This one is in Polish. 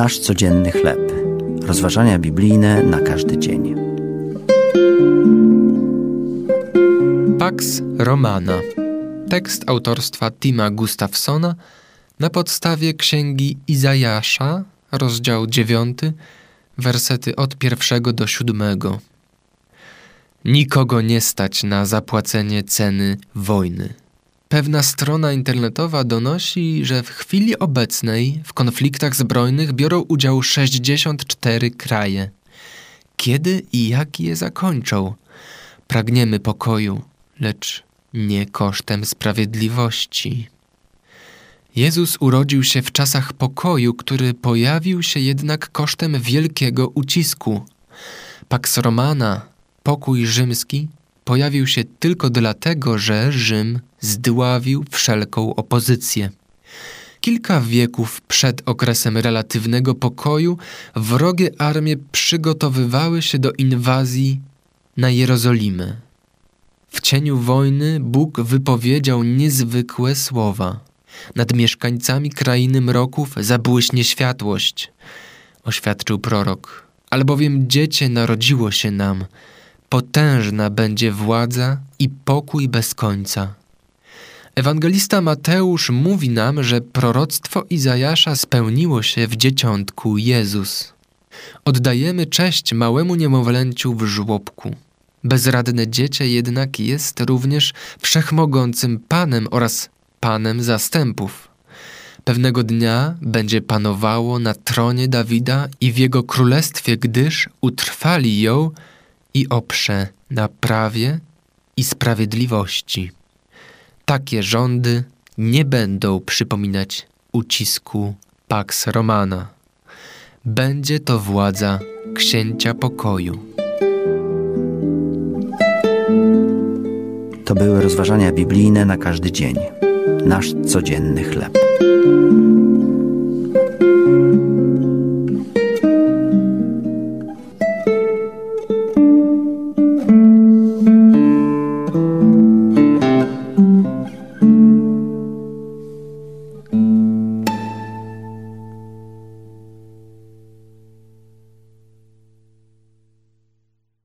Nasz codzienny chleb. Rozważania biblijne na każdy dzień. Pax Romana. Tekst autorstwa Tima Gustafsona na podstawie księgi Izajasza, rozdział 9, wersety od pierwszego do siódmego. Nikogo nie stać na zapłacenie ceny wojny. Pewna strona internetowa donosi, że w chwili obecnej w konfliktach zbrojnych biorą udział 64 kraje. Kiedy i jak je zakończą? Pragniemy pokoju, lecz nie kosztem sprawiedliwości. Jezus urodził się w czasach pokoju, który pojawił się jednak kosztem wielkiego ucisku. Pax Romana, pokój rzymski, pojawił się tylko dlatego, że Rzym zdławił wszelką opozycję. Kilka wieków przed okresem relatywnego pokoju wrogie armie przygotowywały się do inwazji na Jerozolimę. W cieniu wojny Bóg wypowiedział niezwykłe słowa. Nad mieszkańcami krainy mroków zabłyśnie światłość, oświadczył prorok. Albowiem dziecię narodziło się nam, potężna będzie władza i pokój bez końca. Ewangelista Mateusz mówi nam, że proroctwo Izajasza spełniło się w dzieciątku Jezus. Oddajemy cześć małemu niemowlęciu w żłobku. Bezradne dziecię jednak jest również wszechmogącym Panem oraz Panem zastępów. Pewnego dnia będzie panowało na tronie Dawida i w jego królestwie, gdyż utrwali ją i oprze na prawie i sprawiedliwości. Takie rządy nie będą przypominać ucisku Pax Romana. Będzie to władza księcia pokoju. To były rozważania biblijne na każdy dzień. Nasz codzienny chleb.